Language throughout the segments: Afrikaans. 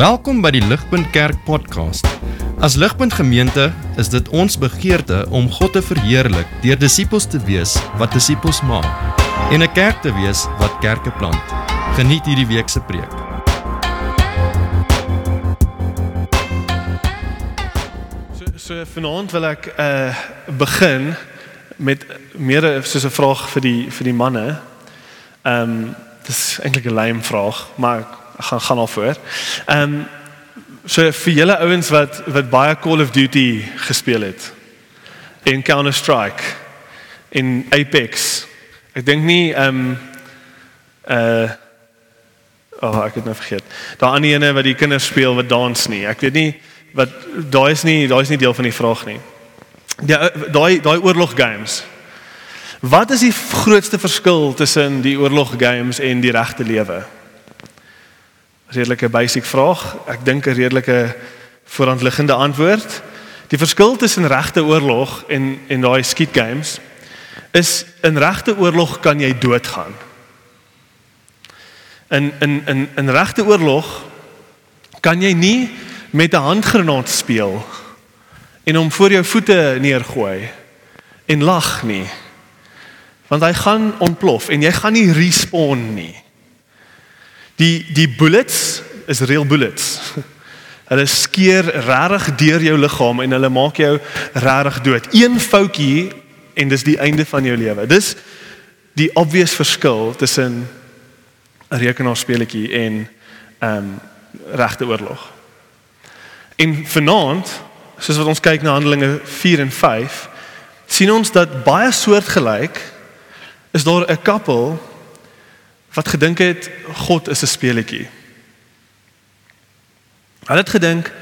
Welkom by die Ligpunt Kerk podcast. As Ligpunt Gemeente is dit ons begeerte om God te verheerlik deur disippels te wees wat disippels maak en 'n kerk te wees wat kerke plant. Geniet hierdie week se preek. So so vanaand wil ek uh begin met meer soos 'n vraag vir die vir die manne. Ehm um, dis eintlik 'n lame vraag, maar ek gaan gaan al voor. Ehm um, so vir julle ouens wat wat baie Call of Duty gespeel het en Counter Strike en Apex. Ek dink nie ehm um, uh Oh, ek het nou vergeet. Daar ander ene wat die kinders speel wat dans nie. Ek weet nie wat daai is nie, daai is nie deel van die vraag nie. Die daai daai oorlog games. Wat is die grootste verskil tussen die oorlog games en die regte lewe? Redelike basic vraag. Ek dink 'n redelike voorhandliggende antwoord. Die verskil tussen regte oorlog en en daai skiet games is in regte oorlog kan jy doodgaan. In in in in regte oorlog kan jy nie met 'n handgranaat speel en hom voor jou voete neergooi en lag nie. Want hy gaan ontplof en jy gaan nie respawn nie. Die die bullets is real bullets. Hulle skeer regtig deur jou liggaam en hulle maak jou regtig dood. Een foutjie en dis die einde van jou lewe. Dis die obvious verskil tussen 'n rekenaarspeletjie en ehm um, regte oorlog. En vanaand, soos wat ons kyk na Handelinge 4 en 5, sien ons dat baie soortgelyk is daar 'n koppel wat gedink het God is 'n speletjie. Hulle het gedink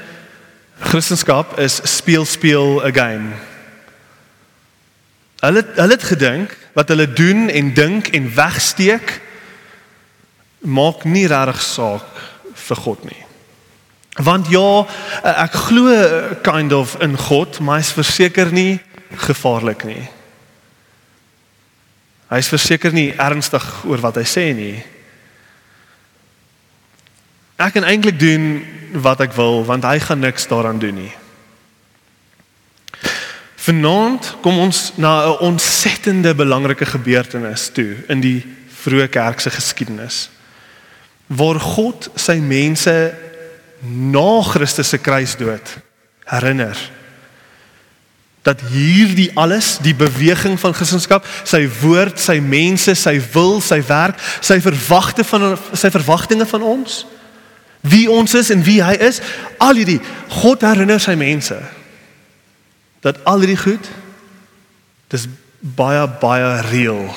Christendom is speel speel 'n game. Hulle hulle het gedink wat hulle doen en dink en wegsteek maak nie regtig saak vir God nie. Want ja, ek glo kind of in God, maar hy's verseker nie gevaarlik nie. Hy's verseker nie ernstig oor wat hy sê nie. Ek kan eintlik doen wat ek wil want hy gaan niks daaraan doen nie. Vanaand kom ons na 'n ontsettende belangrike gebeurtenis toe in die vroeë kerk se geskiedenis. Waar God sy mense na Christus se kruisdood herinner dat hierdie alles, die beweging van Christendom, sy woord, sy mense, sy wil, sy werk, sy verwagte van sy verwagtinge van ons, wie ons is en wie hy is, al hierdie God herinner sy mense dat al hierdie goed dis baie baie reëel.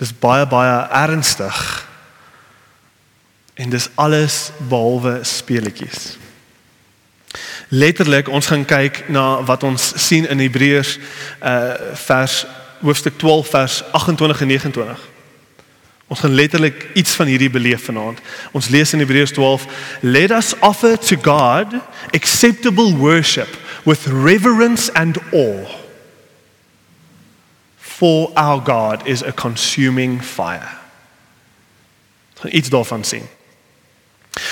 Dis baie baie ernstig. En dis alles behalwe speletjies letterlik ons gaan kyk na wat ons sien in Hebreërs uh vers hoofstuk 12 vers 28 en 29. Ons gaan letterlik iets van hierdie beleef vanaand. Ons lees in Hebreërs 12, "Let us offer to God acceptable worship with reverence and awe. For our God is a consuming fire." Iets daarvan sien.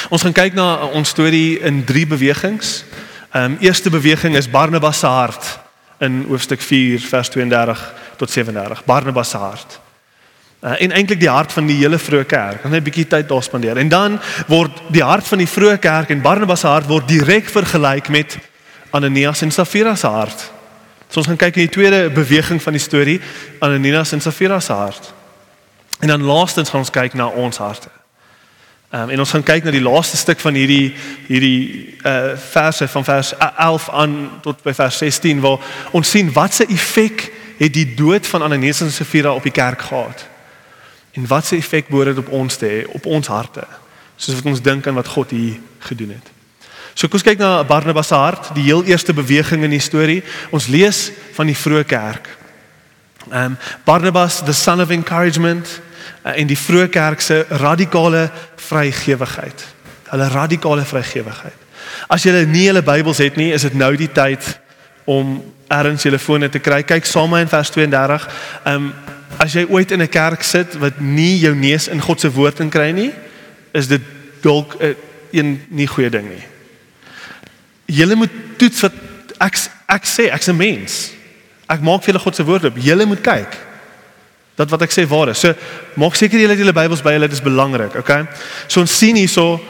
Ons gaan kyk na ons storie in drie bewegings. Ehm um, eerste beweging is Barnabas se hart in hoofstuk 4 vers 32 tot 37. Barnabas se hart. Uh, en eintlik die hart van die hele vroeë kerk. Ons het 'n bietjie tyd daar spandeer. En dan word die hart van die vroeë kerk en Barnabas se hart word direk vergelyk met Ananias en Safira se hart. So ons gaan kyk in die tweede beweging van die storie, Ananias en Safira se hart. En dan laastens gaan ons kyk na ons harte. Um, en ons gaan kyk na die laaste stuk van hierdie hierdie uh verse van vers 11 aan tot by vers 16 waar ons sien wat se effek het die dood van Ananias en Safira op die kerk gehad. En wat se effek behoort dit op ons te hê op ons harte soos wat ons dink aan wat God hier gedoen het. So kom ons kyk na Barnabas se hart, die heel eerste beweging in die storie. Ons lees van die vroeë kerk. Um Barnabas the son of encouragement en die vroeë kerk se radikale vrygewigheid. Hulle radikale vrygewigheid. As jy nie hulle Bybels het nie, is dit nou die tyd om erns julle fone te kry. Kyk saam in vers 32. Ehm um, as jy ooit in 'n kerk sit wat nie jou neus in God se woord in kry nie, is dit dalk 'n een nie goeie ding nie. Julle moet toets wat ek ek sê, ek's 'n mens. Ek maak vir julle God se woord op. Julle moet kyk dat wat ek sê waar is. So maak seker julle het julle Bybels by julle, dit is belangrik, okay? So ons sien hierso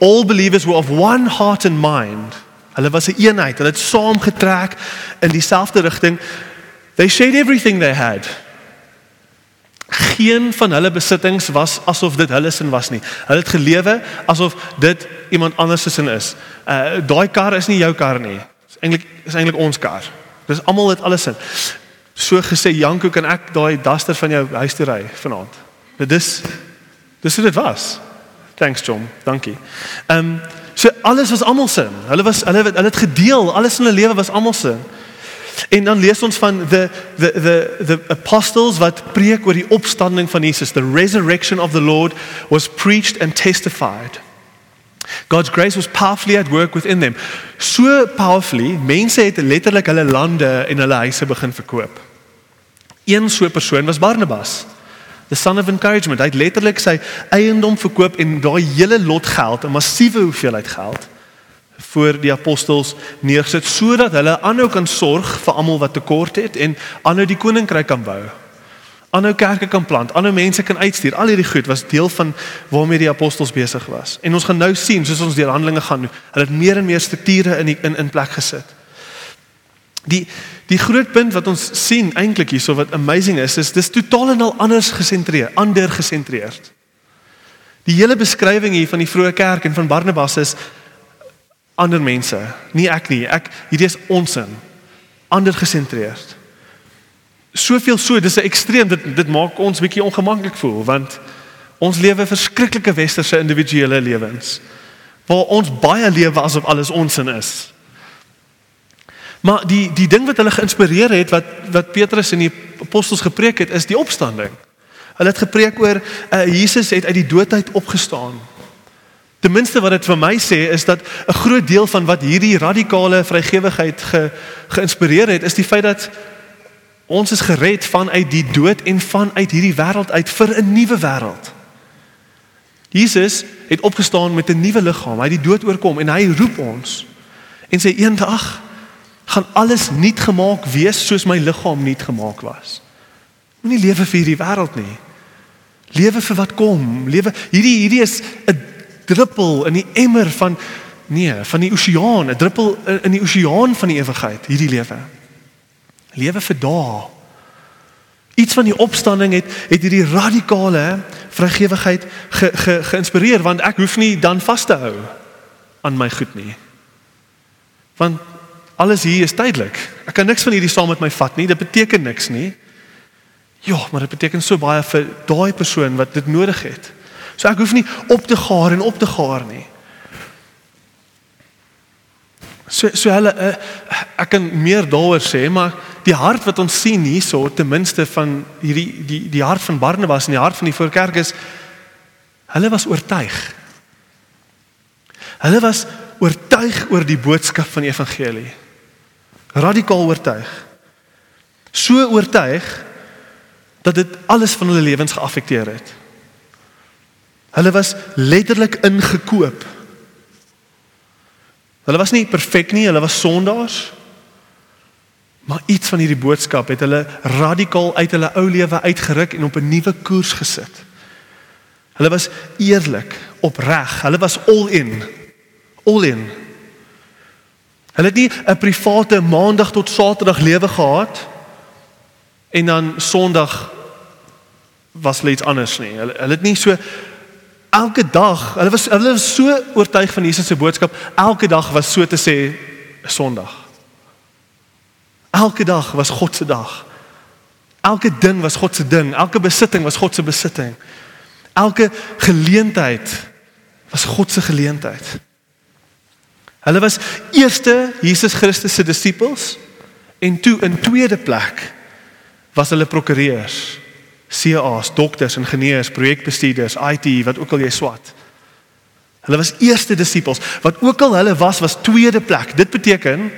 all believers were of one heart and mind. Hulle was 'n een eenheid. Hulle het saamgetrek in dieselfde rigting. They shared everything they had. Geen van hulle besittings was asof dit hulle sin was nie. Hulle het gelewe asof dit iemand anders se sin is. Uh daai kar is nie jou kar nie. Dit is eintlik is eintlik ons kar. Dis almal het alles in. So gesê Janko kan ek daai duster van jou huis toe ry vanaand. Dit is dis hoe dit was. Thanks John. Dankie. Ehm um, so alles was almal se. Hulle was hulle hulle het gedeel. Alles in hulle lewe was almal se. En dan lees ons van the the the the apostles wat preek oor die opstanding van Jesus. The resurrection of the Lord was preached and testified. God's grace was powerfully at work within them. So powerfully, mense het letterlik hulle lande en hulle huise begin verkoop. Een so 'n persoon was Barnabas. The son of encouragement. Hy het letterlik sy eiendom verkoop en daai hele lot geld, 'n massiewe hoeveelheid geld voor die apostels neersit sodat hulle aanhou kan sorg vir almal wat tekort het en aanhou die koninkryk kan bou. Aanhou kerke kan plant, aanhou mense kan uitstuur. Al hierdie goed was deel van waarmee die apostels besig was. En ons gaan nou sien soos ons deur Handelinge gaan, hulle het meer en meer strukture in die, in in plek gesit. Die die groot punt wat ons sien eintlik hierso wat amazing is, is dis totaal en al anders gesentreer, ander gesentreerd. Die hele beskrywing hier van die vroeë kerk en van Barnabas is ander mense, nie ek nie. Ek hierdie is ons in ander gesentreerd. Soveel so, dis 'n ekstreem dit dit maak ons bietjie ongemaklik voel want ons lewe verskriklike westerse individuele lewens waar ons baie lewe asof alles ons in is. Maar die die ding wat hulle geïnspireer het wat wat Petrus en die apostels gepreek het is die opstanding. Hulle het gepreek oor uh, Jesus het uit die dood uit opgestaan. Ten minste wat dit vir my sê is dat 'n groot deel van wat hierdie radikale vrygewigheid ge, geïnspireer het, is die feit dat ons is gered vanuit die dood en vanuit hierdie wêreld uit vir 'n nuwe wêreld. Jesus het opgestaan met 'n nuwe liggaam. Hy het die dood oorkom en hy roep ons en sê eendag gaan alles nuut gemaak wees soos my liggaam nuut gemaak was. Moenie lewe vir hierdie wêreld nie. Lewe vir wat kom. Lewe hierdie hierdie is 'n druppel in die emmer van nee, van die oseaan, 'n druppel in die oseaan van die ewigheid, hierdie lewe. Lewe vir dae. Iets van die opstanding het het hierdie radikale vrygewigheid ge, ge, geïnspireer want ek hoef nie dan vas te hou aan my goed nie. Want alles hier is tydelik. Ek kan niks van hierdie saam met my vat nie. Dit beteken niks nie. Ja, maar dit beteken so baie vir daai persoon wat dit nodig het. So ek hoef nie op te gaar en op te gaar nie. So so hulle uh, ek kan meer daaroor sê, maar die hart wat ons sien hierso ten minste van hierdie die die hart van Barnabas en die hart van die voorkerk is hulle was oortuig. Hulle was oortuig oor die boodskap van die evangelie. Radikaal oortuig. So oortuig dat dit alles van hulle lewens geaffekteer het. Hulle was letterlik ingekoop. Hulle was nie perfek nie, hulle was sondaars. Maar iets van hierdie boodskap het hulle radikaal uit hulle ou lewe uitgeruk en op 'n nuwe koers gesit. Hulle was eerlik, opreg. Hulle was all in. All in. Hulle het nie 'n private maandag tot saterdag lewe gehad en dan sonderdag was iets anders nie. Hulle hulle het nie so elke dag, hulle was hulle was so oortuig van Jesus se boodskap, elke dag was so te sê 'n Sondag. Elke dag was God se dag. Elke ding was God se ding, elke besitting was God se besitting. Elke geleentheid was God se geleentheid. Hulle was eerste Jesus Christus se disippels en toe in tweede plek was hulle prokureurs CA's, dokters, ingenieurs, projekbestuurders, IT, wat ook al jy swat. Hulle was eerste disippels. Wat ook al hulle was, was tweede plek. Dit beteken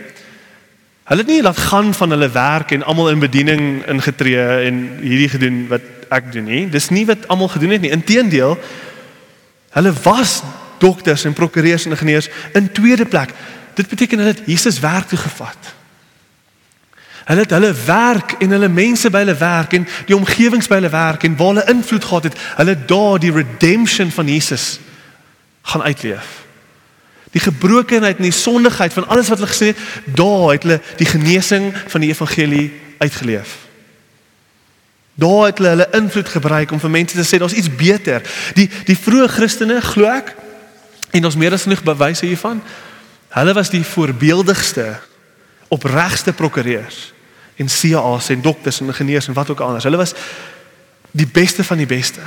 hulle het nie laat gaan van hulle werk en almal in bediening ingetree en hierdie gedoen wat ek doen nie. Dis nie wat almal gedoen het nie. Inteendeel, hulle was dokters en prokureurs en ingenieurs in tweede plek. Dit beteken hulle het Jesus werk toe gevat. Hulle het hulle werk en hulle mense by hulle werk en die omgewings by hulle werk en waar hulle invloed gehad het, hulle daar die redemption van Jesus gaan uitleef. Die gebrokenheid en die sondigheid van alles wat hulle gesien het, daar het hulle die genesing van die evangelie uitgeleef. Daar het hulle hulle invloed gebruik om vir mense te sê daar's iets beter. Die die vroeë Christene glo ek en ons meer as genoeg bewyse hiervan. Hulle was die voorbeeldigste opregste prokureurs en CA's en dokters en ingenieurs en wat ook anders. Hulle was die beste van die beste.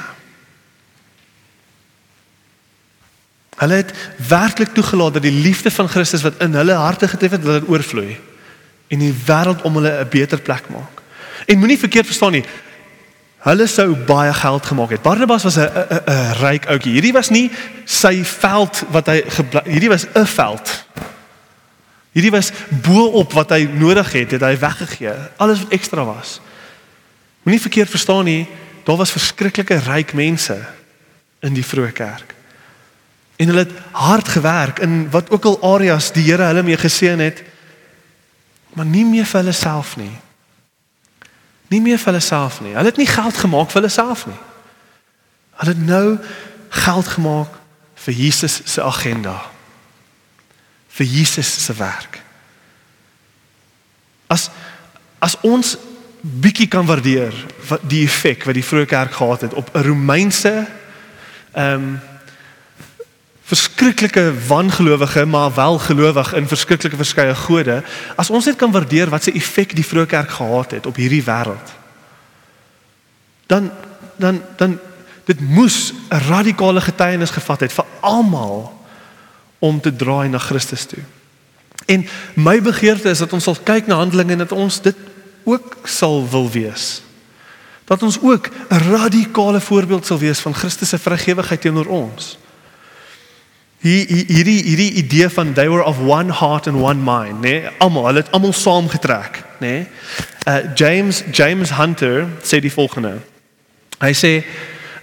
Hulle het werklik toegelaat dat die liefde van Christus wat in hulle harte getref het, dat dit oorvloei en die wêreld om hulle 'n beter plek maak. En moenie verkeerd verstaan nie. Hulle sou baie geld gemaak het. Barnabas was 'n 'n ryk ouetjie. Hierdie was nie sy veld wat hy hierdie was 'n veld. Hierdie was bo-op wat hy nodig het, het hy weggegee. Alles wat ekstra was. Moenie verkeerd verstaan nie. Daar was verskriklike ryk mense in die vroeë kerk en hulle het hard gewerk in wat ook al areas die Here hulle mee geseën het maar nie meer vir hulle self nie nie meer vir hulle self nie. Hulle het nie geld gemaak vir hulle self nie. Hulle het nou geld gemaak vir Jesus se agenda. Vir Jesus se werk. As as ons bietjie kan waardeer wat die effek wat die vroeë kerk gehad het op 'n Romeinse ehm um, verskriklike wangelowige maar wel gelowig in verskriklike verskeie gode as ons net kan waardeer wat se effek die vroeë kerk gehad het op hierdie wêreld dan dan dan dit moes 'n radikale getuienis gevat het vir almal om te draai na Christus toe. En my begeerte is dat ons sal kyk na Handelinge en dat ons dit ook sal wil wees. Dat ons ook 'n radikale voorbeeld sal wees van Christus se vrygewigheid teenoor ons hierdie hierdie idee van they were of one heart and one mind, né? Nee? Almal, hulle het almal saamgetrek, né? Nee? Uh James James Hunter sê die volgende. Hy sê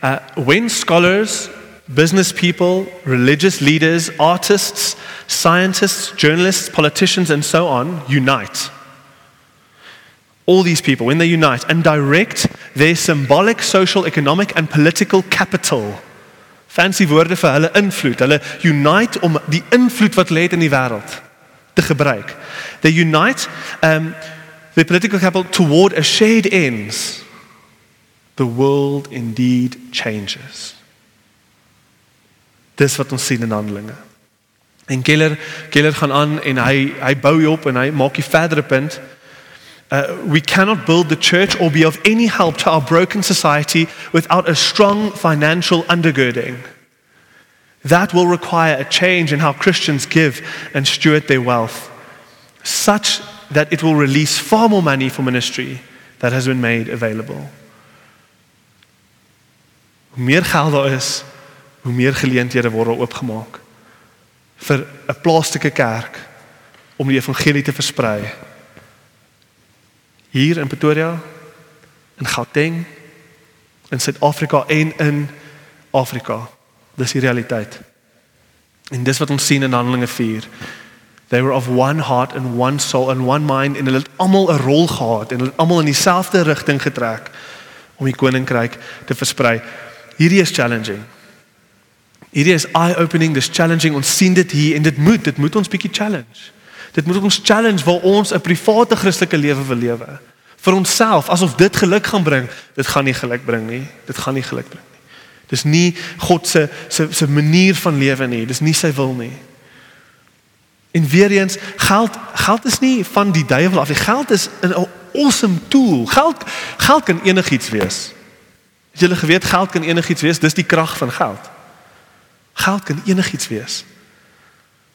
uh when scholars, business people, religious leaders, artists, scientists, journalists, politicians and so on unite all these people when they unite and direct their symbolic social economic and political capital fancy woorde vir hulle invloed. Hulle unite om die invloed wat lê in die wêreld te gebruik. They unite um the political capital toward a shared ends. The world indeed changes. Dis wat ons sien in Handelinge. En Keller Keller gaan aan en hy hy bou hier op en hy maak 'n verdere punt. Uh, we cannot build the church or be of any help to our broken society without a strong financial undergirding. That will require a change in how Christians give and steward their wealth, such that it will release far more money for ministry that has been made available. Hoe meer geld daar is, hoe meer geleenthede word oopgemaak vir 'n plaaslike kerk om die evangelie te versprei hier in Pretoria, in Gauteng, in Suid-Afrika en in Afrika. Dis die realiteit. En dis wat ons sien in Handelinge 4. They were of one heart and one soul and one mind en hulle het almal 'n rol gehad en hulle het almal in dieselfde rigting getrek om die koninkryk te versprei. Hierdie is challenging. Hierdie is eye-opening, dis challenging. Ons sien dit hier en dit moet, dit moet ons bietjie challenge. Dit moet ons challenge waar ons 'n private Christelike lewe wil lewe. Vir onsself, asof dit geluk gaan bring. Dit gaan nie geluk bring nie. Dit gaan nie geluk bring nie. Dis nie God se se se manier van lewe nie. Dis nie sy wil nie. En weer eens, geld geld is nie van die duiwel af nie. Geld is 'n awesome tool. Geld geld kan enigiets wees. Het julle geweet geld kan enigiets wees? Dis die krag van geld. Geld kan enigiets wees.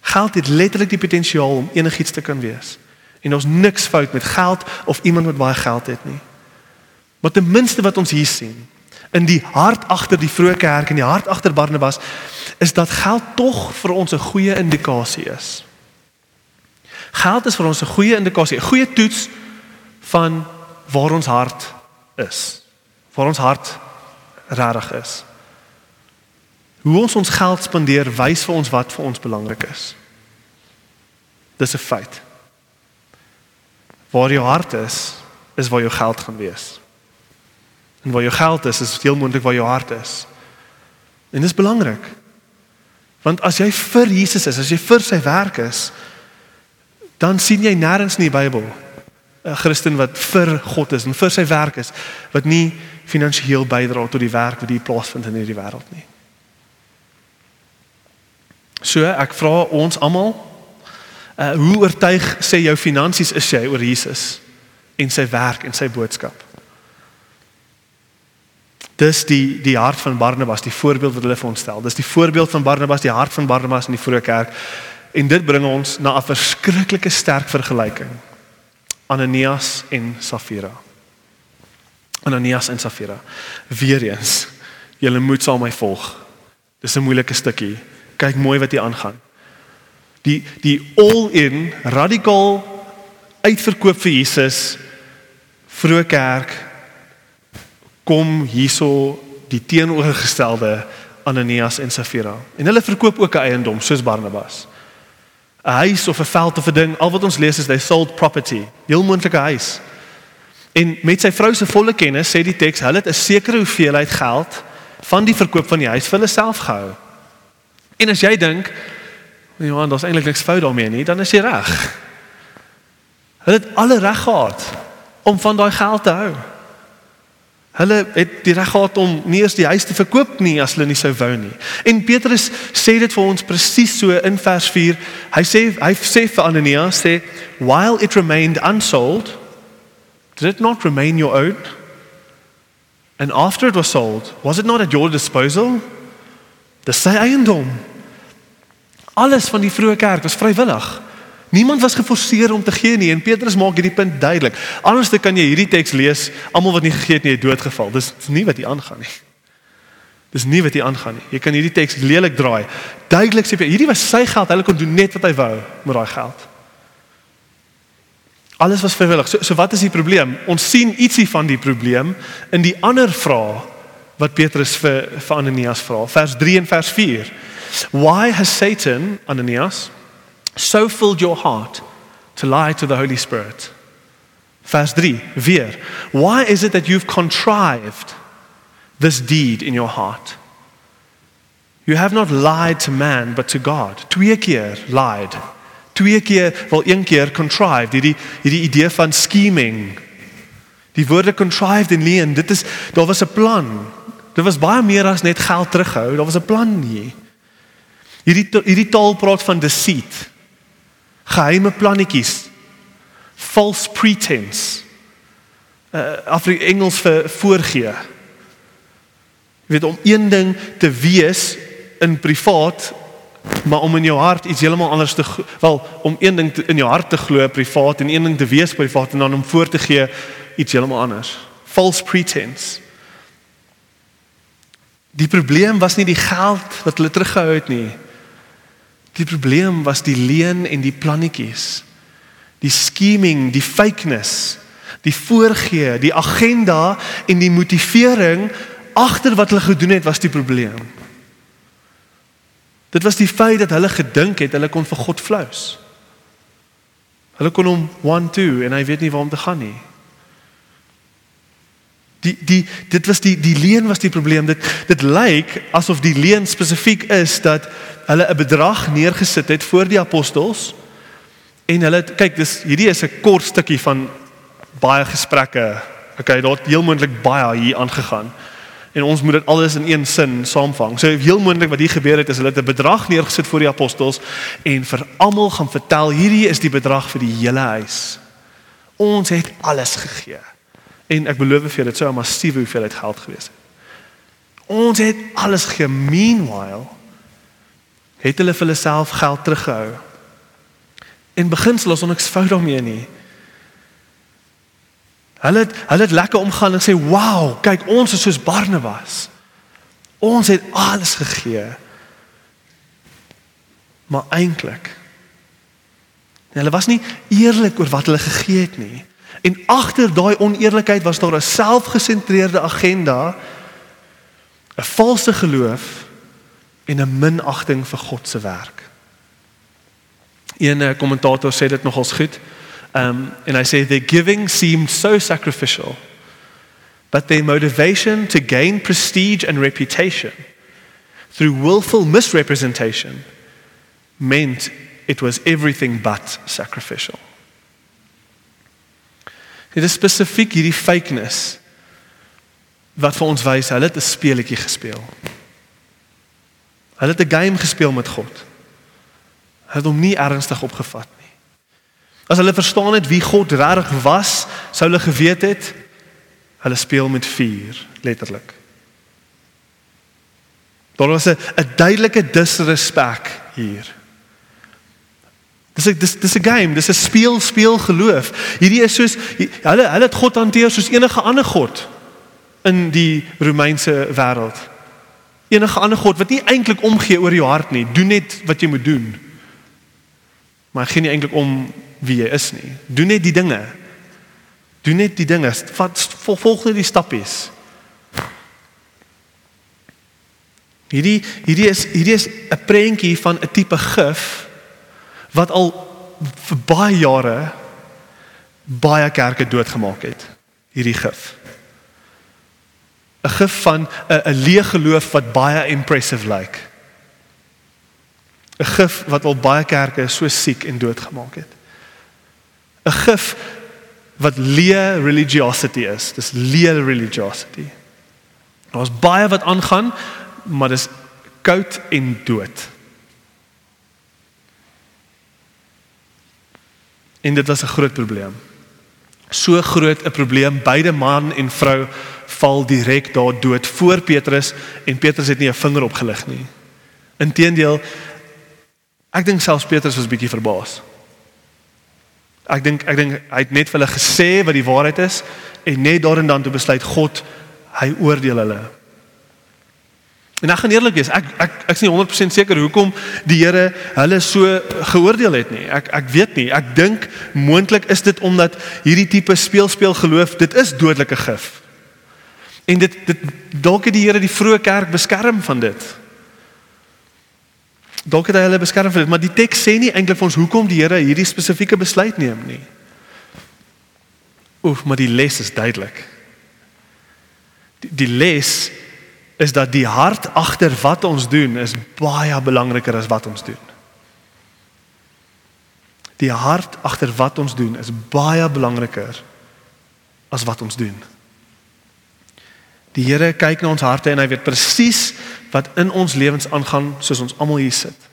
Geld het letterlik die potensiaal om enigiets te kan wees. En ons niks fout met geld of iemand wat baie geld het nie. Maar ten minste wat ons hier sien in die hart agter die vroeë kerk en die hart agter Barnabas is dat geld tog vir ons 'n goeie indikasie is. Geld is vir ons 'n goeie indikasie, 'n goeie toets van waar ons hart is. Waar ons hart regtig is. Hoe ons ons geld spandeer wys vir ons wat vir ons belangrik is. Dis 'n feit. Waar jou hart is, is waar jou geld gaan wees. En waar jou geld is, is heel moontlik waar jou hart is. En dis belangrik. Want as jy vir Jesus is, as jy vir sy werk is, dan sien jy nêrens in die Bybel 'n Christen wat vir God is en vir sy werk is, wat nie finansiëel bydra tot die werk wat hier plaasvind in hierdie wêreld nie. So ek vra ons almal, uh, hoe oortuig sê jou finansies is jy oor Jesus en sy werk en sy boodskap? Dis die die hart van Barnabas, die voorbeeld wat hulle vir ons stel. Dis die voorbeeld van Barnabas, die hart van Barnabas in die vroeë kerk. En dit bring ons na 'n verskriklike sterk vergelyking. Ananias en Safira. Ananias en Safira. Weereens, julle moet saam my volg. Dis 'n moeilike stukkie. Kyk mooi wat hier aangaan. Die die all-in radikaal uitverkoop vir Jesus vroeë kerk kom hierso die teenoorgestelde Ananias en Safira. En hulle verkoop ook 'n eiendom soos Barnabas. 'n Huis of 'n veld of 'n ding, al wat ons lees is they sold property. Heel moontlike huis. En met sy vrou se volle kennis sê die teks, hulle het 'n sekere hoeveelheid geld van die verkoop van die huis vir hulle self gehou. En as jy dink, Johan, daar's eintlik niks fout daarmee nie, dan is jy reg. Hulle het alle reg gehad om van daai geld te hou. Hulle het die reg gehad om nie eers die huis te verkoop nie as hulle nie sou wou nie. En Petrus sê dit vir ons presies so in vers 4. Hy sê hy sê vir Ananias sê while it remained unsold did it not remain your own? And after it was sold, was it not at your disposal? Dis sy eiendom. Alles van die vroeë kerk was vrywillig. Niemand was geforseer om te gee nie en Petrus maak hierdie punt duidelik. Anders dan kan jy hierdie teks lees, almal wat nie gegee het nie, het doodgeval. Dis nie wat hier aangaan nie. Dis nie wat hier aangaan nie. Jy kan hierdie teks lelik draai. Duidelik sê hierdie was sy geld, hy kon doen net wat hy wou met daai geld. Alles was vrywillig. So so wat is die probleem? Ons sien ietsie van die probleem in die ander vraag wat Petrus vir vir Ananias vra. Vers 3 en vers 4. Why has Satan Ananias so filled your heart to lie to the Holy Spirit. Vers 3, weer. Why is it that you've contrived this deed in your heart? You have not lied to man but to God. Twee keer lied. Twee keer, wel een keer contrived. Hierdie hierdie idee van scheming. Die woorde contrived en leen, dit is daar was 'n plan. Dit was baie meer as net geld terughou. Daar was 'n plan hier. Hierdie hierdie taal praat van deceit. Geheime plannetjies. False pretense. Uh, af in Engels vir voorgee. Jy weet om een ding te wees in privaat maar om in jou hart iets heeltemal anders te wel om een ding te, in jou hart te glo privaat en een ding te wees privaat en dan om voor te gee iets heeltemal anders. False pretense die probleem was nie die geld wat hulle teruggehou het nie Die probleem was die leen en die plannetjies. Die scheming, die fakeness, die voorgee, die agenda en die motivering agter wat hulle gedoen het was die probleem. Dit was die feit dat hulle gedink het hulle kon vir God flous. Hulle kon hom 1 2 en hy weet nie waar om te gaan nie. Die die dit was die die leen was die probleem. Dit dit lyk asof die leen spesifiek is dat hulle 'n bedrag neergesit het voor die apostels en hulle kyk dis hierdie is 'n kort stukkie van baie gesprekke. Okay, daar het heel moontlik baie hier aangegaan. En ons moet dit alles in een sin saamvang. So heel moontlik wat hier gebeur het is hulle het 'n bedrag neergesit voor die apostels en vir almal gaan vertel hierdie is die bedrag vir die hele huis. Ons het alles gegee. En ek beloof vir julle dit sou 'n massiewe hoeveelheid geld gewees het. Ons het alles gegee. Meanwhile het hulle vir hulle self geld teruggehou. En beginsel ons niks fout daarmee nie. Hulle het hulle het lekker omgaan en sê, "Wow, kyk, ons is soos Barnabas. Ons het alles gegee." Maar eintlik hulle was nie eerlik oor wat hulle gegee het nie. En agter daai oneerlikheid was daar 'n selfgesentreerde agenda, 'n valse geloof en 'n minagting vir God se werk. Een eh, kommentator sê dit nogals goed. Um and I say their giving seemed so sacrificial but their motivation to gain prestige and reputation through willful misrepresentation meant it was everything but sacrificial. Dit is spesifiek hierdie fakeness wat vir ons wys hulle het 'n speletjie gespeel. Hulle het 'n game gespeel met God. Hulle het hom nie ernstig opgevat nie. As hulle verstaan het wie God regtig was, sou hulle geweet het hulle speel met vuur, letterlik. Daar was 'n duidelike disrespek hier. Dis dis dis 'n game, dis 'n speel speel geloof. Hierdie is soos hulle hulle het God hanteer soos enige ander god in die Romeinse wêreld. Enige ander god wat nie eintlik omgee oor jou hart nie, doen net wat jy moet doen. Maar gee nie eintlik om wie jy is nie. Doen net die dinge. Doen net die dinge. Vat volg net die stappies. Hierdie hierdie is hierdie is 'n prentjie van 'n tipe gif wat al vir baie jare baie kerke doodgemaak het. Hierdie gif. 'n Gif van 'n leë geloof wat baie impressive lyk. Like. 'n Gif wat al baie kerke so siek en doodgemaak het. 'n Gif wat leë religiosity is. Dis leë religiosity. Daar's baie wat aangaan, maar dis koud en dood. En dit was 'n groot probleem. So groot 'n probleem, beide man en vrou val direk daar dood voor Petrus en Petrus het nie 'n vinger opgelig nie. Inteendeel ek dink selfs Petrus was bietjie verbaas. Ek dink ek dink hy het net vir hulle gesê wat die waarheid is en net daarin dan toe besluit God hy oordeel hulle. En ek gaan eerlik wees, ek ek ek is nie 100% seker hoekom die Here hulle so geoordeel het nie. Ek ek weet nie. Ek dink moontlik is dit omdat hierdie tipe speel speel geloof, dit is dodelike gif. En dit dit dalk het die Here die vroeë kerk beskerm van dit. Dalk het hy hulle beskerm vir dit, maar die teks sê nie eintlik vir ons hoekom die Here hierdie spesifieke besluit neem nie. Oef, maar die les is duidelik. Die, die les is dat die hart agter wat ons doen is baie belangriker as wat ons doen. Die hart agter wat ons doen is baie belangriker as wat ons doen. Die Here kyk na ons harte en hy weet presies wat in ons lewens aangaan soos ons almal hier sit.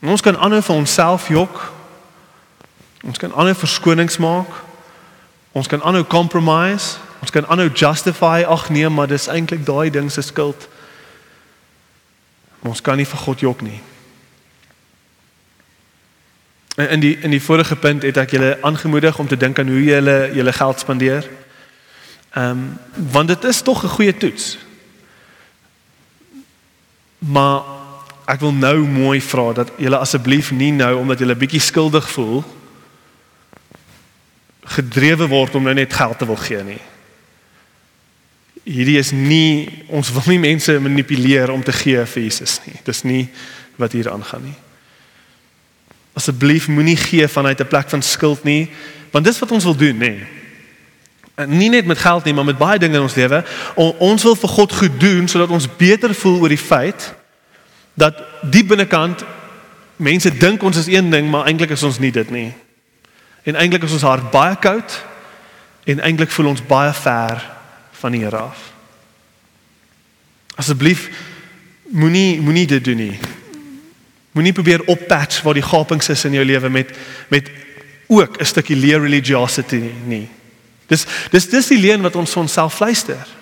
En ons kan aanhou vir onsself jok. Ons kan aanhou verskonings maak. Ons kan aanhou compromise. Ons kan aanhou justify ag nee, maar dis eintlik daai ding se skuld. Ons kan nie vir God jok nie. In die in die vorige punt het ek julle aangemoedig om te dink aan hoe jy julle julle geld spandeer. Ehm um, want dit is tog 'n goeie toets. Maar ek wil nou mooi vra dat julle asseblief nie nou omdat julle bietjie skuldig voel gedrewe word om nou net geld te wil gee nie. Hierdie is nie ons wil nie mense manipuleer om te gee vir Jesus nie. Dis nie wat hier aangaan nie. Asseblief moenie gee vanuit 'n plek van skuld nie, want dis wat ons wil doen, nê. Nie net met geld nie, maar met baie dinge in ons lewe. On, ons wil vir God goed doen sodat ons beter voel oor die feit dat die binnekant mense dink ons is een ding, maar eintlik is ons nie dit nie. En eintlik is ons hart baie koud en eintlik voel ons baie ver van die Here af. Asseblief moenie moenie dit doen nie. Moenie probeer oppatch waar die gapings is in jou lewe met met ook 'n stukkie leer religiosity nie. Dis dis dis die leuen wat ons vir onsself fluister.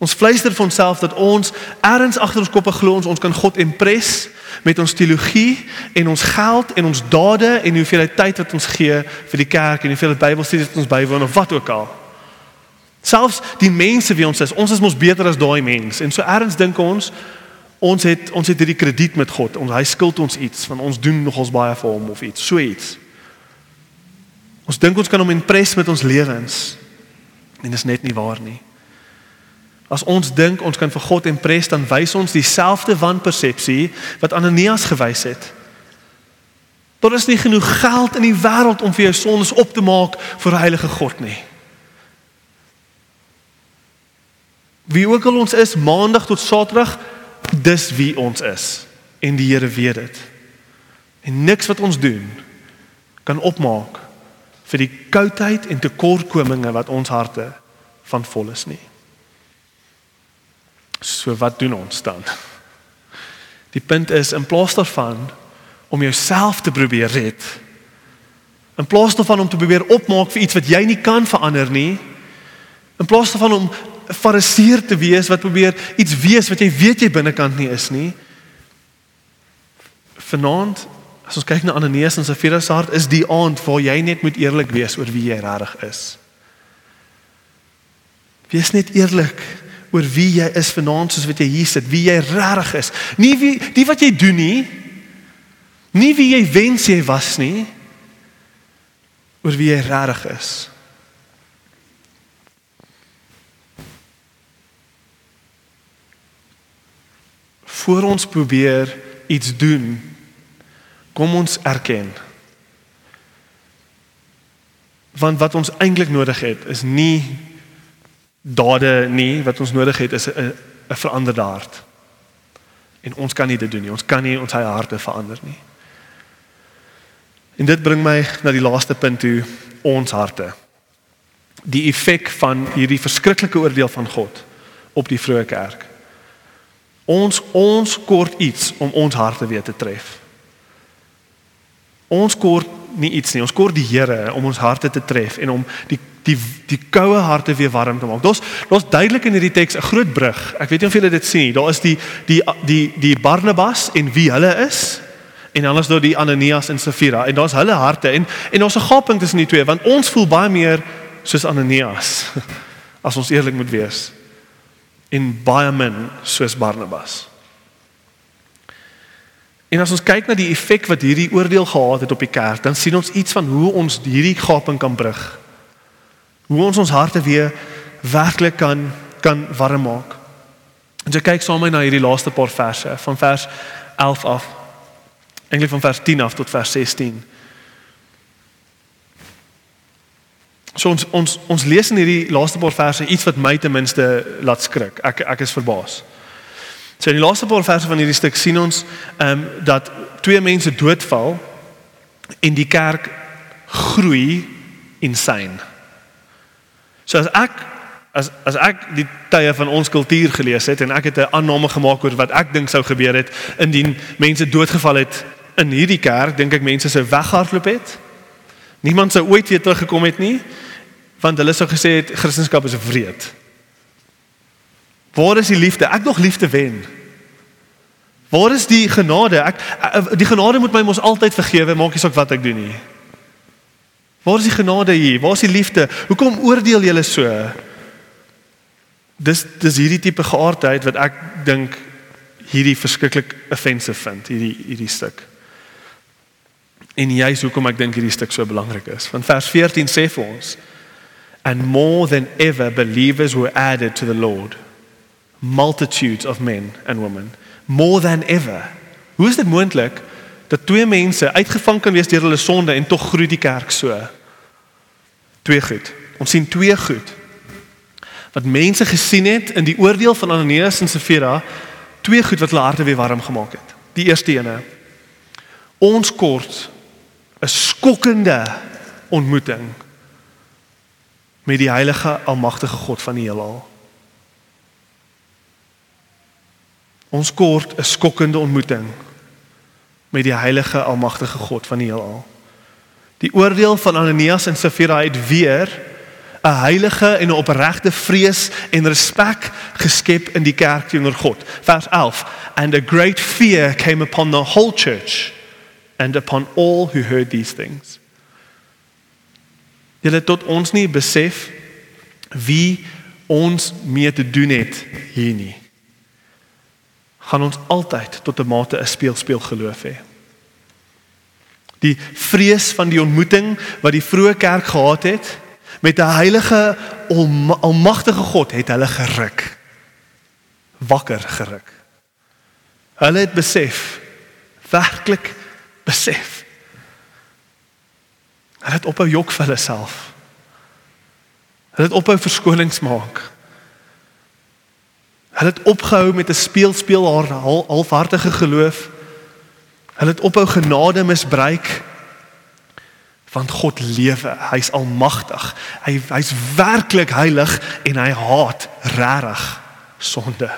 Ons fluister vir onsself dat ons ergens agter ons koppe glo ons ons kan God impress met ons teologie en ons geld en ons dade en hoeveel tyd wat ons gee vir die kerk en hoeveel Bybelstudies wat ons bywoon of wat ook al. Selfs die mense wie ons is, ons is mos beter as daai mense. En so ergens dink ons ons het ons het hierdie krediet met God. Ons hy skuld ons iets van ons doen nogals baie vir hom of iets, so iets. Ons dink ons kan hom impress met ons lewens. En dit is net nie waar nie. As ons dink ons kan vir God impres, dan wys ons dieselfde wanpersepsie wat Ananias gewys het. Daar is nie genoeg geld in die wêreld om vir jou sondes op te maak vir 'n heilige God nie. Wie ook al ons is, maandag tot saterdag, dis wie ons is en die Here weet dit. En niks wat ons doen kan opmaak vir die koudheid en tekortkominge wat ons harte van vol is nie. So wat doen ons dan? Die punt is in plaas daarvan om jouself te probeer red. In plaas daarvan om te probeer opmaak vir iets wat jy nie kan verander nie. In plaas daarvan om fariseer te wees wat probeer iets wees wat jy weet jy binnekant nie is nie. Vanaand as ons kyk na Ananias en Safira se hart is die aand waar jy net moet eerlik wees oor wie jy regtig is. Wees net eerlik oor wie jy is vanaand soos wat jy hier sit, wie jy regtig is. Nie wie die wat jy doen nie, Nie wie jy wens jy was nie, oor wie jy regtig is. Voor ons probeer iets doen, kom ons erken. Want wat ons eintlik nodig het is nie dade nie, wat ons nodig het is 'n 'n veranderde hart. En ons kan nie dit doen nie. Ons kan nie ons eie harte verander nie. En dit bring my na die laaste punt toe, ons harte. Die effek van hierdie verskriklike oordeel van God op die vroeë kerk. Ons ons kort iets om ons harte weer te tref. Ons kort nie iets nie, ons kort die Here om ons harte te tref en om die die die koue harte weer warm te maak. Daar's daar's duidelik in hierdie teks 'n groot brug. Ek weet nie of julle dit sien nie. Daar is die die die die Barnabas en wie hulle is en dan is daar die Ananias en Safira en daar's hulle harte en en ons 'n gaping tussen die twee want ons voel baie meer soos Ananias as ons eerlik moet wees en baie min soos Barnabas. En as ons kyk na die effek wat hierdie oordeel gehad het op die kerk, dan sien ons iets van hoe ons hierdie gaping kan brug. Hoe ons ons harte weer werklik kan kan warm maak. En jy kyk saam met my na hierdie laaste paar verse van vers 11 af. Eintlik van vers 10 af tot vers 16. So ons ons ons lees in hierdie laaste paar verse iets wat my ten minste laat skrik. Ek ek is verbaas. So in die laaste paar verse van hierdie stuk sien ons ehm um, dat twee mense doodval en die kerk groei insane. So as ek as as ek die tye van ons kultuur gelees het en ek het 'n aanname gemaak oor wat ek dink sou gebeur het indien mense doodgeval het in hierdie kerk dink ek mense sou weghardloop het. Niemand sou ooit weer teruggekom het nie want hulle sou gesê het Christendom is wreed. Waar is die liefde? Ek nog liefde wen. Waar is die genade? Ek die genade moet my mos altyd vergewe, maak nie saak wat ek doen nie. Waar is die genade hier? Waar is die liefde? Hoekom oordeel julle so? Dis dis hierdie tipe geaardheid wat ek dink hierdie verskriklik offensive vind, hierdie hierdie stuk. En juist hoekom ek dink hierdie stuk so belangrik is. Want vers 14 sê vir ons and more than ever believers were added to the Lord multitudes of men and women more than ever. Hoe is dit moontlik dat twee mense uitgevang kan wees deur hulle sonde en tog groei die kerk so? Twee goed. Ons sien twee goed. Wat mense gesien het in die oordeel van Ananias en Safira, twee goed wat hulle harte weer warm gemaak het. Die eerste ene. Ons kort 'n skokkende ontmoeting met die heilige almagtige God van die heelal. Ons kort 'n skokkende ontmoeting met die heilige almagtige God van die heelal. Die oordeel van Ananias en Safira het weer 'n heilige en 'n opregte vrees en respek geskep in die kerk teenoor God. Vers 11 and a great fear came upon the whole church and upon all who heard these things. Julle tot ons nie besef wie ons mee te doen het hier nie. Gaan ons altyd tot 'n mate 'n speel speel geloof hê. Die vrees van die ontmoeting wat die vroeë kerk gehad het met 'n heilige almagtige God het hulle geruk. wakker geruk. Hulle het besef, werklik besef. Hulle het ophou jok vir hulle self. Hulle het ophou verskonings maak. Hulle het opgehou met 'n speel speel haar halfhartige geloof. Hulle het ophou genade misbruik want God lewe. Hy's almagtig. Hy hy's werklik heilig en hy haat regtig sonde.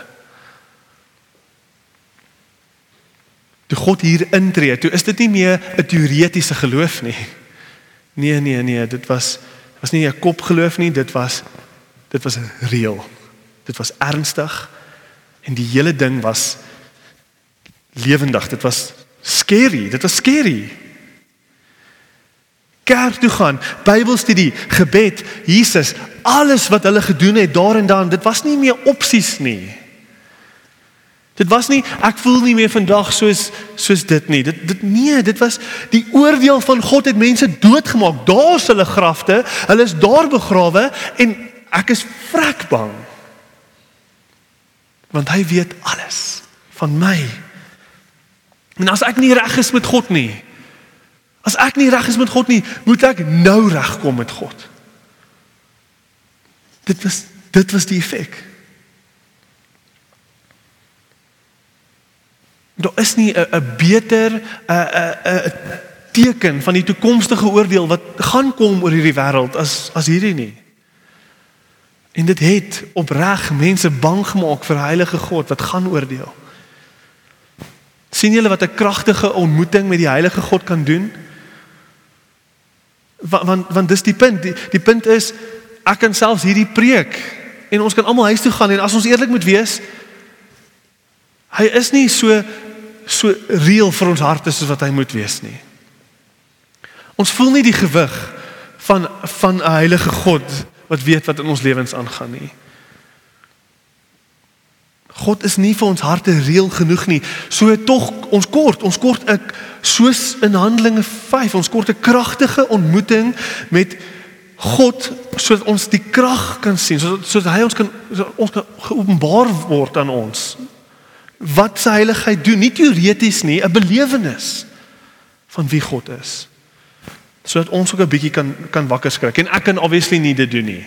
Toe God hier intree, toe is dit nie meer 'n teoretiese geloof nie. Nee, nee, nee, dit was was nie 'n kopgeloof nie, dit was dit was reëel. Dit was ernstig en die hele ding was lewendig. Dit was scary. Dit was scary. Kerk toe gaan, Bybelstudie, gebed, Jesus, alles wat hulle gedoen het daar en dan, dit was nie meer opsies nie. Dit was nie ek voel nie meer vandag soos soos dit nie. Dit dit nee, dit was die oordeel van God het mense doodgemaak. Daar's hulle grafte. Hulle is daar begrawe en ek is vrek bang. Want hy weet alles van my. En as ek nie reg is met God nie. As ek nie reg is met God nie, moet ek nou regkom met God. Dit was dit was die effek. Daar is nie 'n 'n beter 'n 'n 'n teken van die toekomstige oordeel wat gaan kom oor hierdie wêreld as as hierdie nie. En dit het opreg mense bang gemaak vir heilige God wat gaan oordeel. sien julle wat 'n kragtige ontmoeting met die heilige God kan doen? Want want, want dis die punt. Die, die punt is ek kan selfs hierdie preek en ons kan almal huis toe gaan en as ons eerlik moet wees, Hy is nie so so reëel vir ons harte soos wat hy moet wees nie. Ons voel nie die gewig van van 'n heilige God wat weet wat in ons lewens aangaan nie. God is nie vir ons harte reëel genoeg nie. So tog ons kort, ons kort ek soos in Handelinge 5, ons kort 'n kragtige ontmoeting met God sodat ons die krag kan sien, sodat sodat hy ons kan ons kan geopenbaar word aan ons wat sy heiligheid doen, nie teoreties nie, 'n belewenis van wie God is. Sodat ons ook 'n bietjie kan kan wakker skrik. En ek kan obviously nie dit doen nie.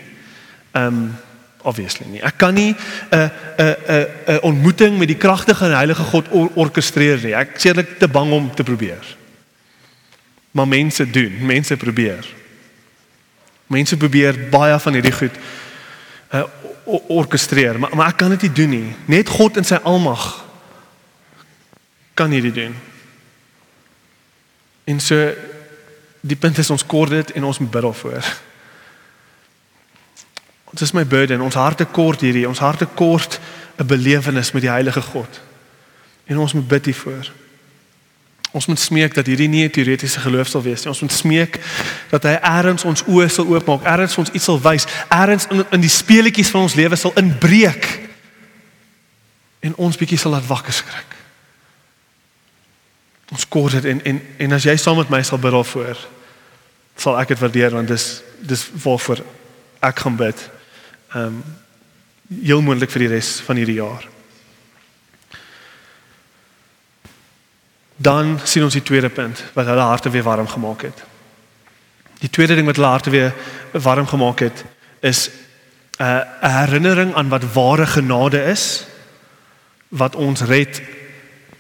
Um obviously nie. Ek kan nie 'n 'n 'n 'n ontmoeting met die kragtige en heilige God or orkestreer nie. Ek sekerlik te bang om te probeer. Maar mense doen, mense probeer. Mense probeer baie van hierdie goed uh orkestreer, maar maar ek kan dit nie doen nie. Net God in sy almag kan hierdie doen. En so die punt is ons kort dit en ons moet bid daarvoor. Dit is my burden, ons harte kort hierdie, ons harte kort 'n belewenis met die heilige God. En ons moet bid hiervoor. Ons moet smeek dat hierdie nie 'n teoretiese geloof sal wees nie. Ons moet smeek dat hy eers ons oë sal oopmaak, eers ons iets sal wys, eers in, in die speletjies van ons lewe sal inbreek en ons bietjie sal laat wakker skrik. Ons kort dit en en en as jy saam met my sal bid daarvoor, sal ek dit waardeer want dis dis waarvoor ek gaan bid. Ehm um, heel moontlik vir die res van hierdie jaar. Dan sien ons die tweede punt wat hulle harte weer warm gemaak het. Die tweede ding wat hulle harte weer warm gemaak het is 'n uh, herinnering aan wat ware genade is wat ons red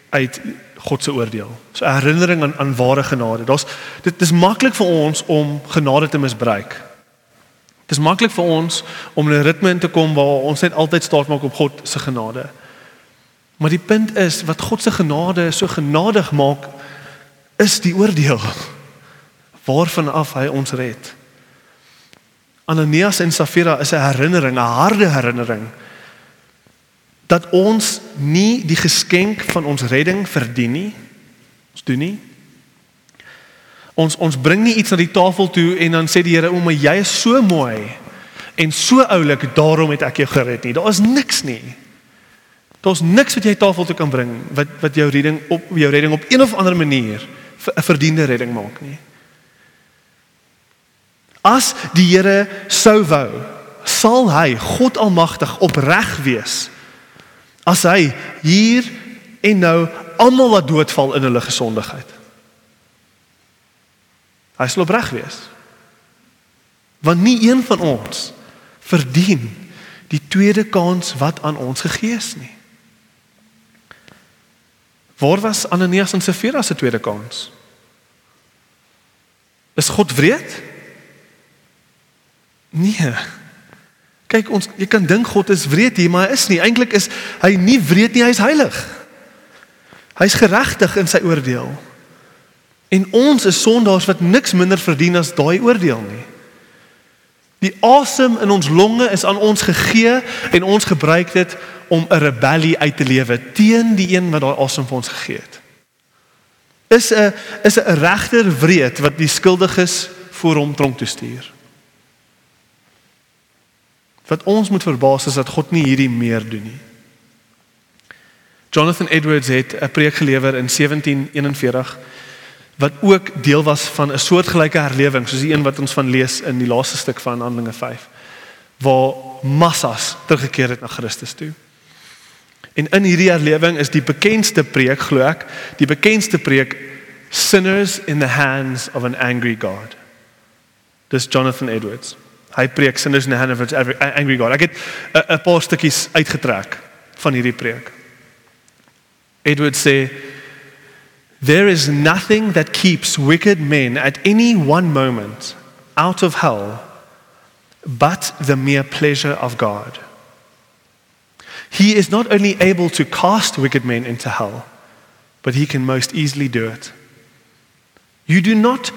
uit God se oordeel. So herinnering aan aan ware genade. Daar's dit is maklik vir ons om genade te misbruik. Dit is maklik vir ons om 'n ritme in te kom waar ons net altyd staat maak op God se genade. Maar die punt is wat God se genade so genadig maak is die oordeel waarvan af hy ons red. Ananias en Safira is 'n herinnering, 'n harde herinnering dat ons nie die geskenk van ons redding verdien nie. Ons doen nie. Ons ons bring nie iets na die tafel toe en dan sê die Here, "O my, jy is so mooi en so oulik, daarom het ek jou gered nie." Daar is niks nie. Daar's niks wat jy tafel toe kan bring wat wat jou redding op jou redding op een of ander manier 'n verdiende redding maak nie. As die Here sou wou, sal hy God almagtig opreg wees As hy hier en nou almal wat doodval in hulle gesondigheid. Hy sal opreg wees. Want nie een van ons verdien die tweede kans wat aan ons gegee is nie. Waar was Ananias en Safira se tweede kans? Is God wreed? Nee. Kyk ons jy kan dink God is wreed hier, maar hy is nie. Eintlik is hy nie wreed nie, hy is heilig. Hy's geregtig in sy oordeel. En ons is sondaars wat niks minder verdien as daai oordeel nie. Die asem in ons longe is aan ons gegee en ons gebruik dit om 'n rebellie uit te lewe teen die een wat daai asem vir ons gegee het. Is 'n is 'n regter wreed wat die skuldiges voor hom tronk toe stuur. Wat ons moet verbaas is dat God nie hierdie meer doen nie. Jonathan Edwards het 'n preek gelewer in 1741 wat ook deel was van 'n soortgelyke herlewing soos die een wat ons van lees in die laaste stuk van Handelinge 5 waar massas teruggekeer het na Christus toe. En in hierdie herlewing is die bekendste preek glo ek, die bekendste preek sinners in the hands of an angry God. Dis Jonathan Edwards. Hy preek sinners in the hands of an angry God. Ek het 'n paar stukkies uitgetrek van hierdie preek. Edwards sê There is nothing that keeps wicked men at any one moment out of hell but the mere pleasure of God. He is not only able to cast wicked men into hell, but he can most easily do it. You do not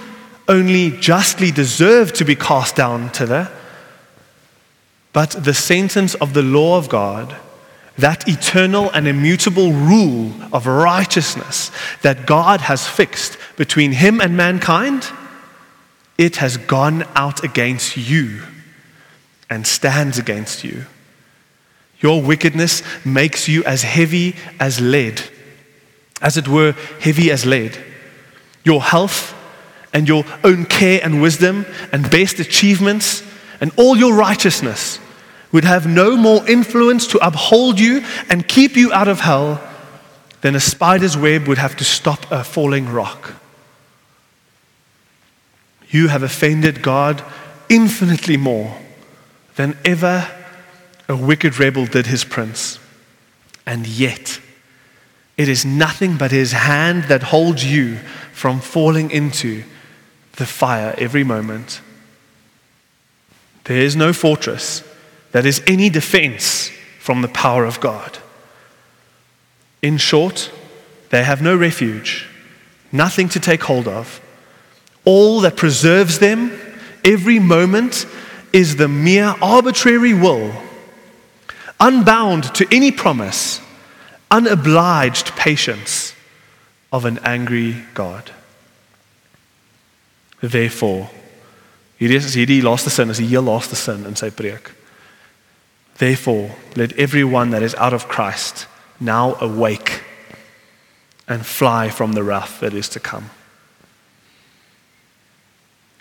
only justly deserve to be cast down to there, but the sentence of the law of God that eternal and immutable rule of righteousness that God has fixed between him and mankind, it has gone out against you and stands against you. Your wickedness makes you as heavy as lead, as it were, heavy as lead. Your health and your own care and wisdom and best achievements and all your righteousness would have no more influence to uphold you and keep you out of hell than a spider's web would have to stop a falling rock. You have offended God infinitely more than ever a wicked rebel did his prince. And yet, it is nothing but his hand that holds you from falling into the fire every moment. There is no fortress that is any defense from the power of God. In short, they have no refuge, nothing to take hold of. All that preserves them every moment is the mere arbitrary will, unbound to any promise, unobliged patience of an angry God. Therefore, hierdie is hierdie laaste sin is die heel laaste sin in sy preek. Therefore, let everyone that is out of Christ now awake and fly from the wrath that is to come.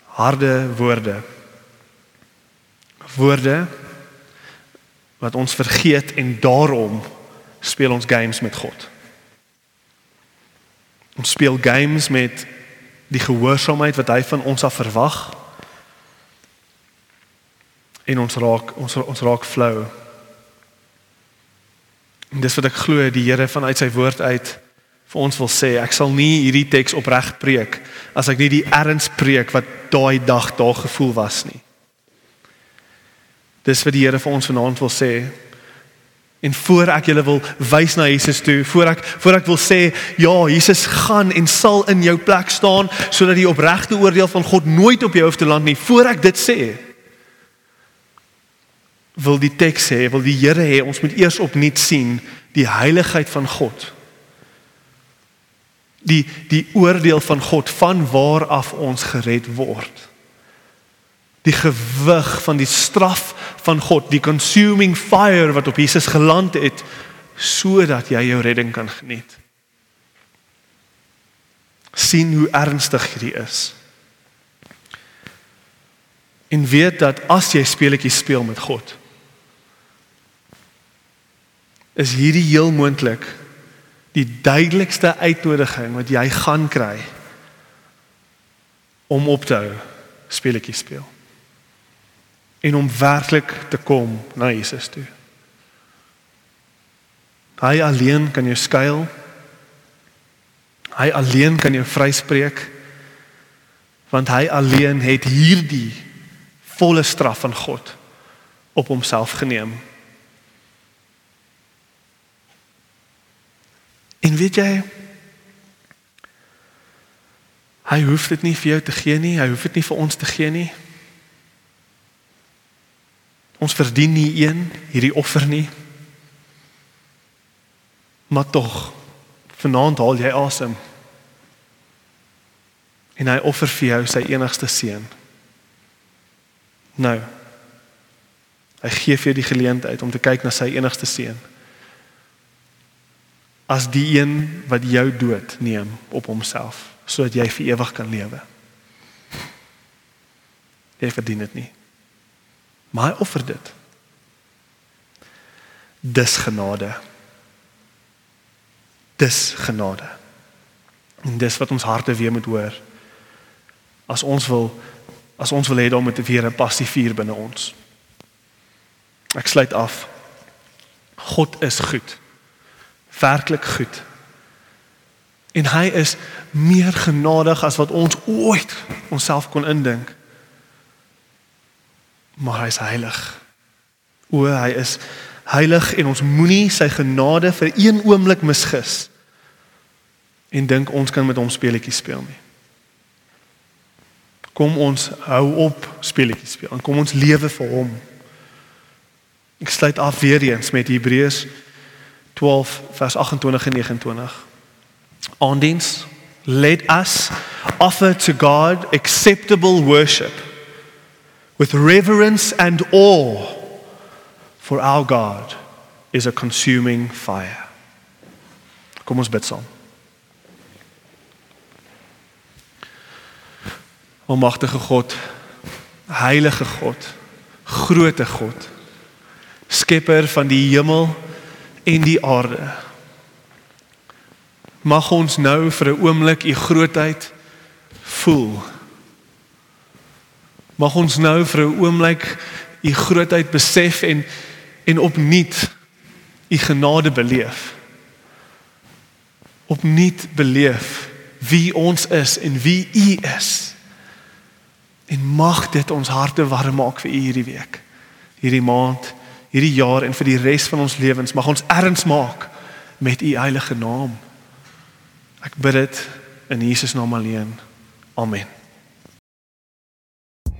Harde woorde. Woorde wat ons vergeet en daarom speel ons games met God. Ons speel games met die gehoorsaamheid wat hy van ons af verwag en ons raak ons ons raak flou. En dis wat ek glo die Here vanuit sy woord uit vir ons wil sê. Ek sal nie hierdie teks opreg preek as ek nie die erns preek wat daai dag daar gevoel was nie. Dis wat die Here vir ons vanaand wil sê. En voor ek julle wil wys na Jesus toe, voor ek voor ek wil sê ja, Jesus gaan en sal in jou plek staan sodat die opregte oordeel van God nooit op jou hoef te land nie. Voor ek dit sê, wil die teks sê, wil die Here hê ons moet eers opnuut sien die heiligheid van God. Die die oordeel van God van waar af ons gered word. Die gewig van die straf van God, die consuming fire wat op Jesus geland het sodat jy jou redding kan geniet. sien hoe ernstig hierdie is. En weet dat as jy speletjies speel met God, is hierdie heel moontlik die duidelikste uitnodiging wat jy gaan kry om op te hou speletjies speel en om werklik te kom na Jesus toe. Hy alleen kan jou skuil. Hy alleen kan jou vryspreek want hy alleen het hierdie volle straf van God op homself geneem. En weet jy hy hoef dit nie vir jou te gee nie, hy hoef dit nie vir ons te gee nie. Ons verdien nie een hierdie offer nie. Maar tog vanaand haal jy asem. En hy offer vir jou sy enigste seun. Nou. Hy gee vir jou die geleentheid om te kyk na sy enigste seun. As die een wat jou dood neem op homself sodat jy vir ewig kan lewe. Jy verdien dit nie. Maar hy offer dit. Dis genade. Dis genade. En dis wat ons harte weer moet hoor. As ons wil as ons wil hê dan moet weer 'n passie vuur binne ons. Ek sluit af. God is goed. Werklik goed. En hy is meer genadig as wat ons ooit onsself kon indink maar hy is heilig. O, hy is heilig en ons moenie sy genade vir een oomblik misgis en dink ons kan met hom speletjies speel nie. Kom ons hou op speletjies speel en kom ons lewe vir hom. Ek sluit af weer eens met Hebreërs 12 vers 28 en 29. Aandiens let us offer to God acceptable worship with reverence and awe, for our God is a consuming fire. Kom ons bid saam. Almagtige God, heilige God, groote God, skepper van die hemel en die aarde. Mag ons nou vir 'n oomblik u grootheid voel Mag ons nou vir 'n oomblik u grootheid besef en en opnuut u genade beleef. Opnuut beleef wie ons is en wie u is. En mag dit ons harte warm maak vir u hierdie week, hierdie maand, hierdie jaar en vir die res van ons lewens. Mag ons erns maak met u heilige naam. Ek bid dit in Jesus naam alleen. Amen.